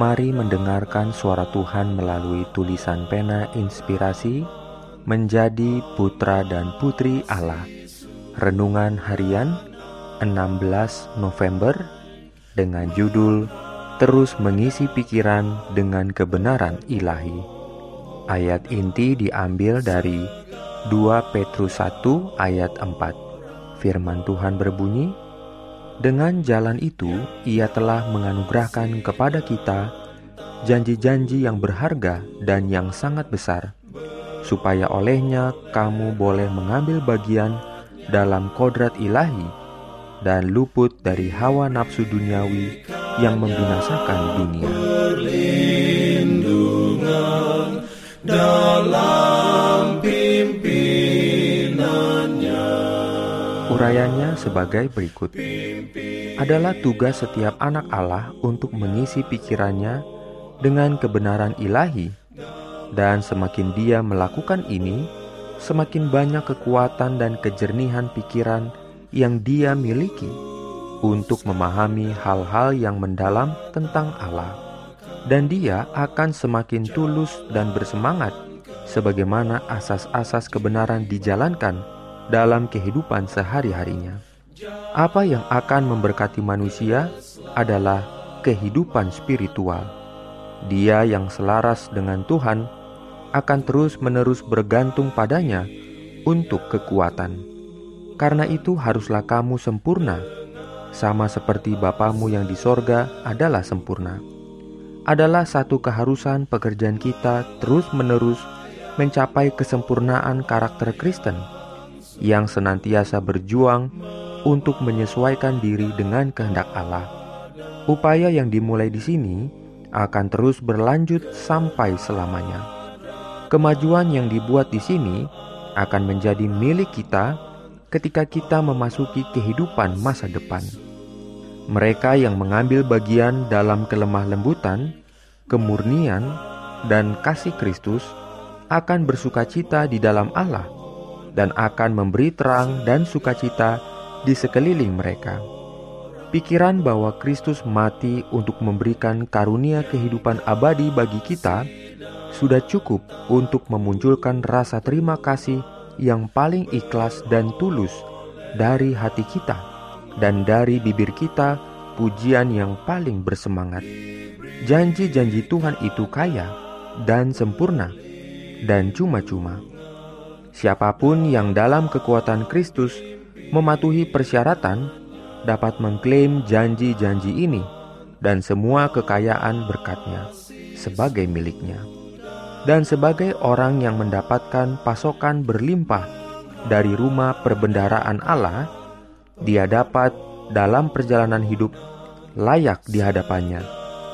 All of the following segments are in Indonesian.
Mari mendengarkan suara Tuhan melalui tulisan pena inspirasi menjadi putra dan putri Allah. Renungan harian 16 November dengan judul Terus mengisi pikiran dengan kebenaran ilahi. Ayat inti diambil dari 2 Petrus 1 ayat 4. Firman Tuhan berbunyi, dengan jalan itu, Ia telah menganugerahkan kepada kita janji-janji yang berharga dan yang sangat besar, supaya olehnya kamu boleh mengambil bagian dalam kodrat ilahi dan luput dari hawa nafsu duniawi yang membinasakan dunia. Urayanya sebagai berikut. Adalah tugas setiap anak Allah untuk mengisi pikirannya dengan kebenaran ilahi dan semakin dia melakukan ini, semakin banyak kekuatan dan kejernihan pikiran yang dia miliki untuk memahami hal-hal yang mendalam tentang Allah. Dan dia akan semakin tulus dan bersemangat sebagaimana asas-asas kebenaran dijalankan dalam kehidupan sehari-harinya. Apa yang akan memberkati manusia adalah kehidupan spiritual. Dia yang selaras dengan Tuhan akan terus-menerus bergantung padanya untuk kekuatan. Karena itu, haruslah kamu sempurna, sama seperti Bapamu yang di sorga adalah sempurna. Adalah satu keharusan pekerjaan kita terus-menerus mencapai kesempurnaan karakter Kristen yang senantiasa berjuang untuk menyesuaikan diri dengan kehendak Allah. Upaya yang dimulai di sini akan terus berlanjut sampai selamanya. Kemajuan yang dibuat di sini akan menjadi milik kita ketika kita memasuki kehidupan masa depan. Mereka yang mengambil bagian dalam kelemah lembutan, kemurnian, dan kasih Kristus akan bersuka cita di dalam Allah dan akan memberi terang dan sukacita di sekeliling mereka. Pikiran bahwa Kristus mati untuk memberikan karunia kehidupan abadi bagi kita sudah cukup untuk memunculkan rasa terima kasih yang paling ikhlas dan tulus dari hati kita dan dari bibir kita pujian yang paling bersemangat. Janji-janji Tuhan itu kaya dan sempurna dan cuma-cuma. Siapa pun yang dalam kekuatan Kristus mematuhi persyaratan dapat mengklaim janji-janji ini dan semua kekayaan berkatnya sebagai miliknya. Dan sebagai orang yang mendapatkan pasokan berlimpah dari rumah perbendaraan Allah, dia dapat dalam perjalanan hidup layak di hadapannya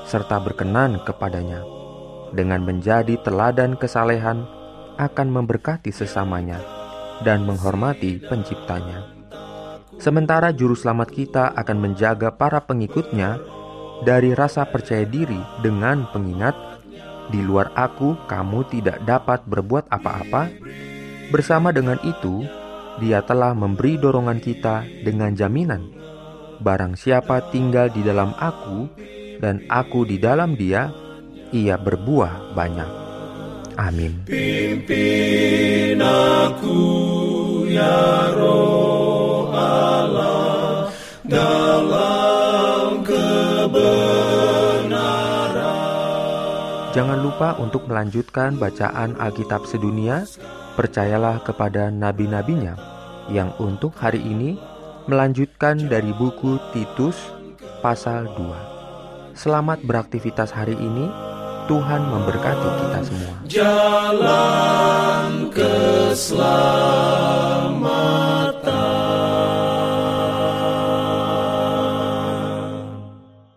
serta berkenan kepadanya dengan menjadi teladan kesalehan akan memberkati sesamanya dan menghormati penciptanya. Sementara juru selamat kita akan menjaga para pengikutnya dari rasa percaya diri dengan pengingat, di luar aku kamu tidak dapat berbuat apa-apa. Bersama dengan itu, dia telah memberi dorongan kita dengan jaminan. Barang siapa tinggal di dalam aku dan aku di dalam dia, ia berbuah banyak. Amin. Pimpin aku ya roh Allah dalam kebenaran. Jangan lupa untuk melanjutkan bacaan Alkitab sedunia. Percayalah kepada nabi-nabinya yang untuk hari ini melanjutkan dari buku Titus pasal 2. Selamat beraktivitas hari ini. Tuhan memberkati kita semua. Jalan keselamatan.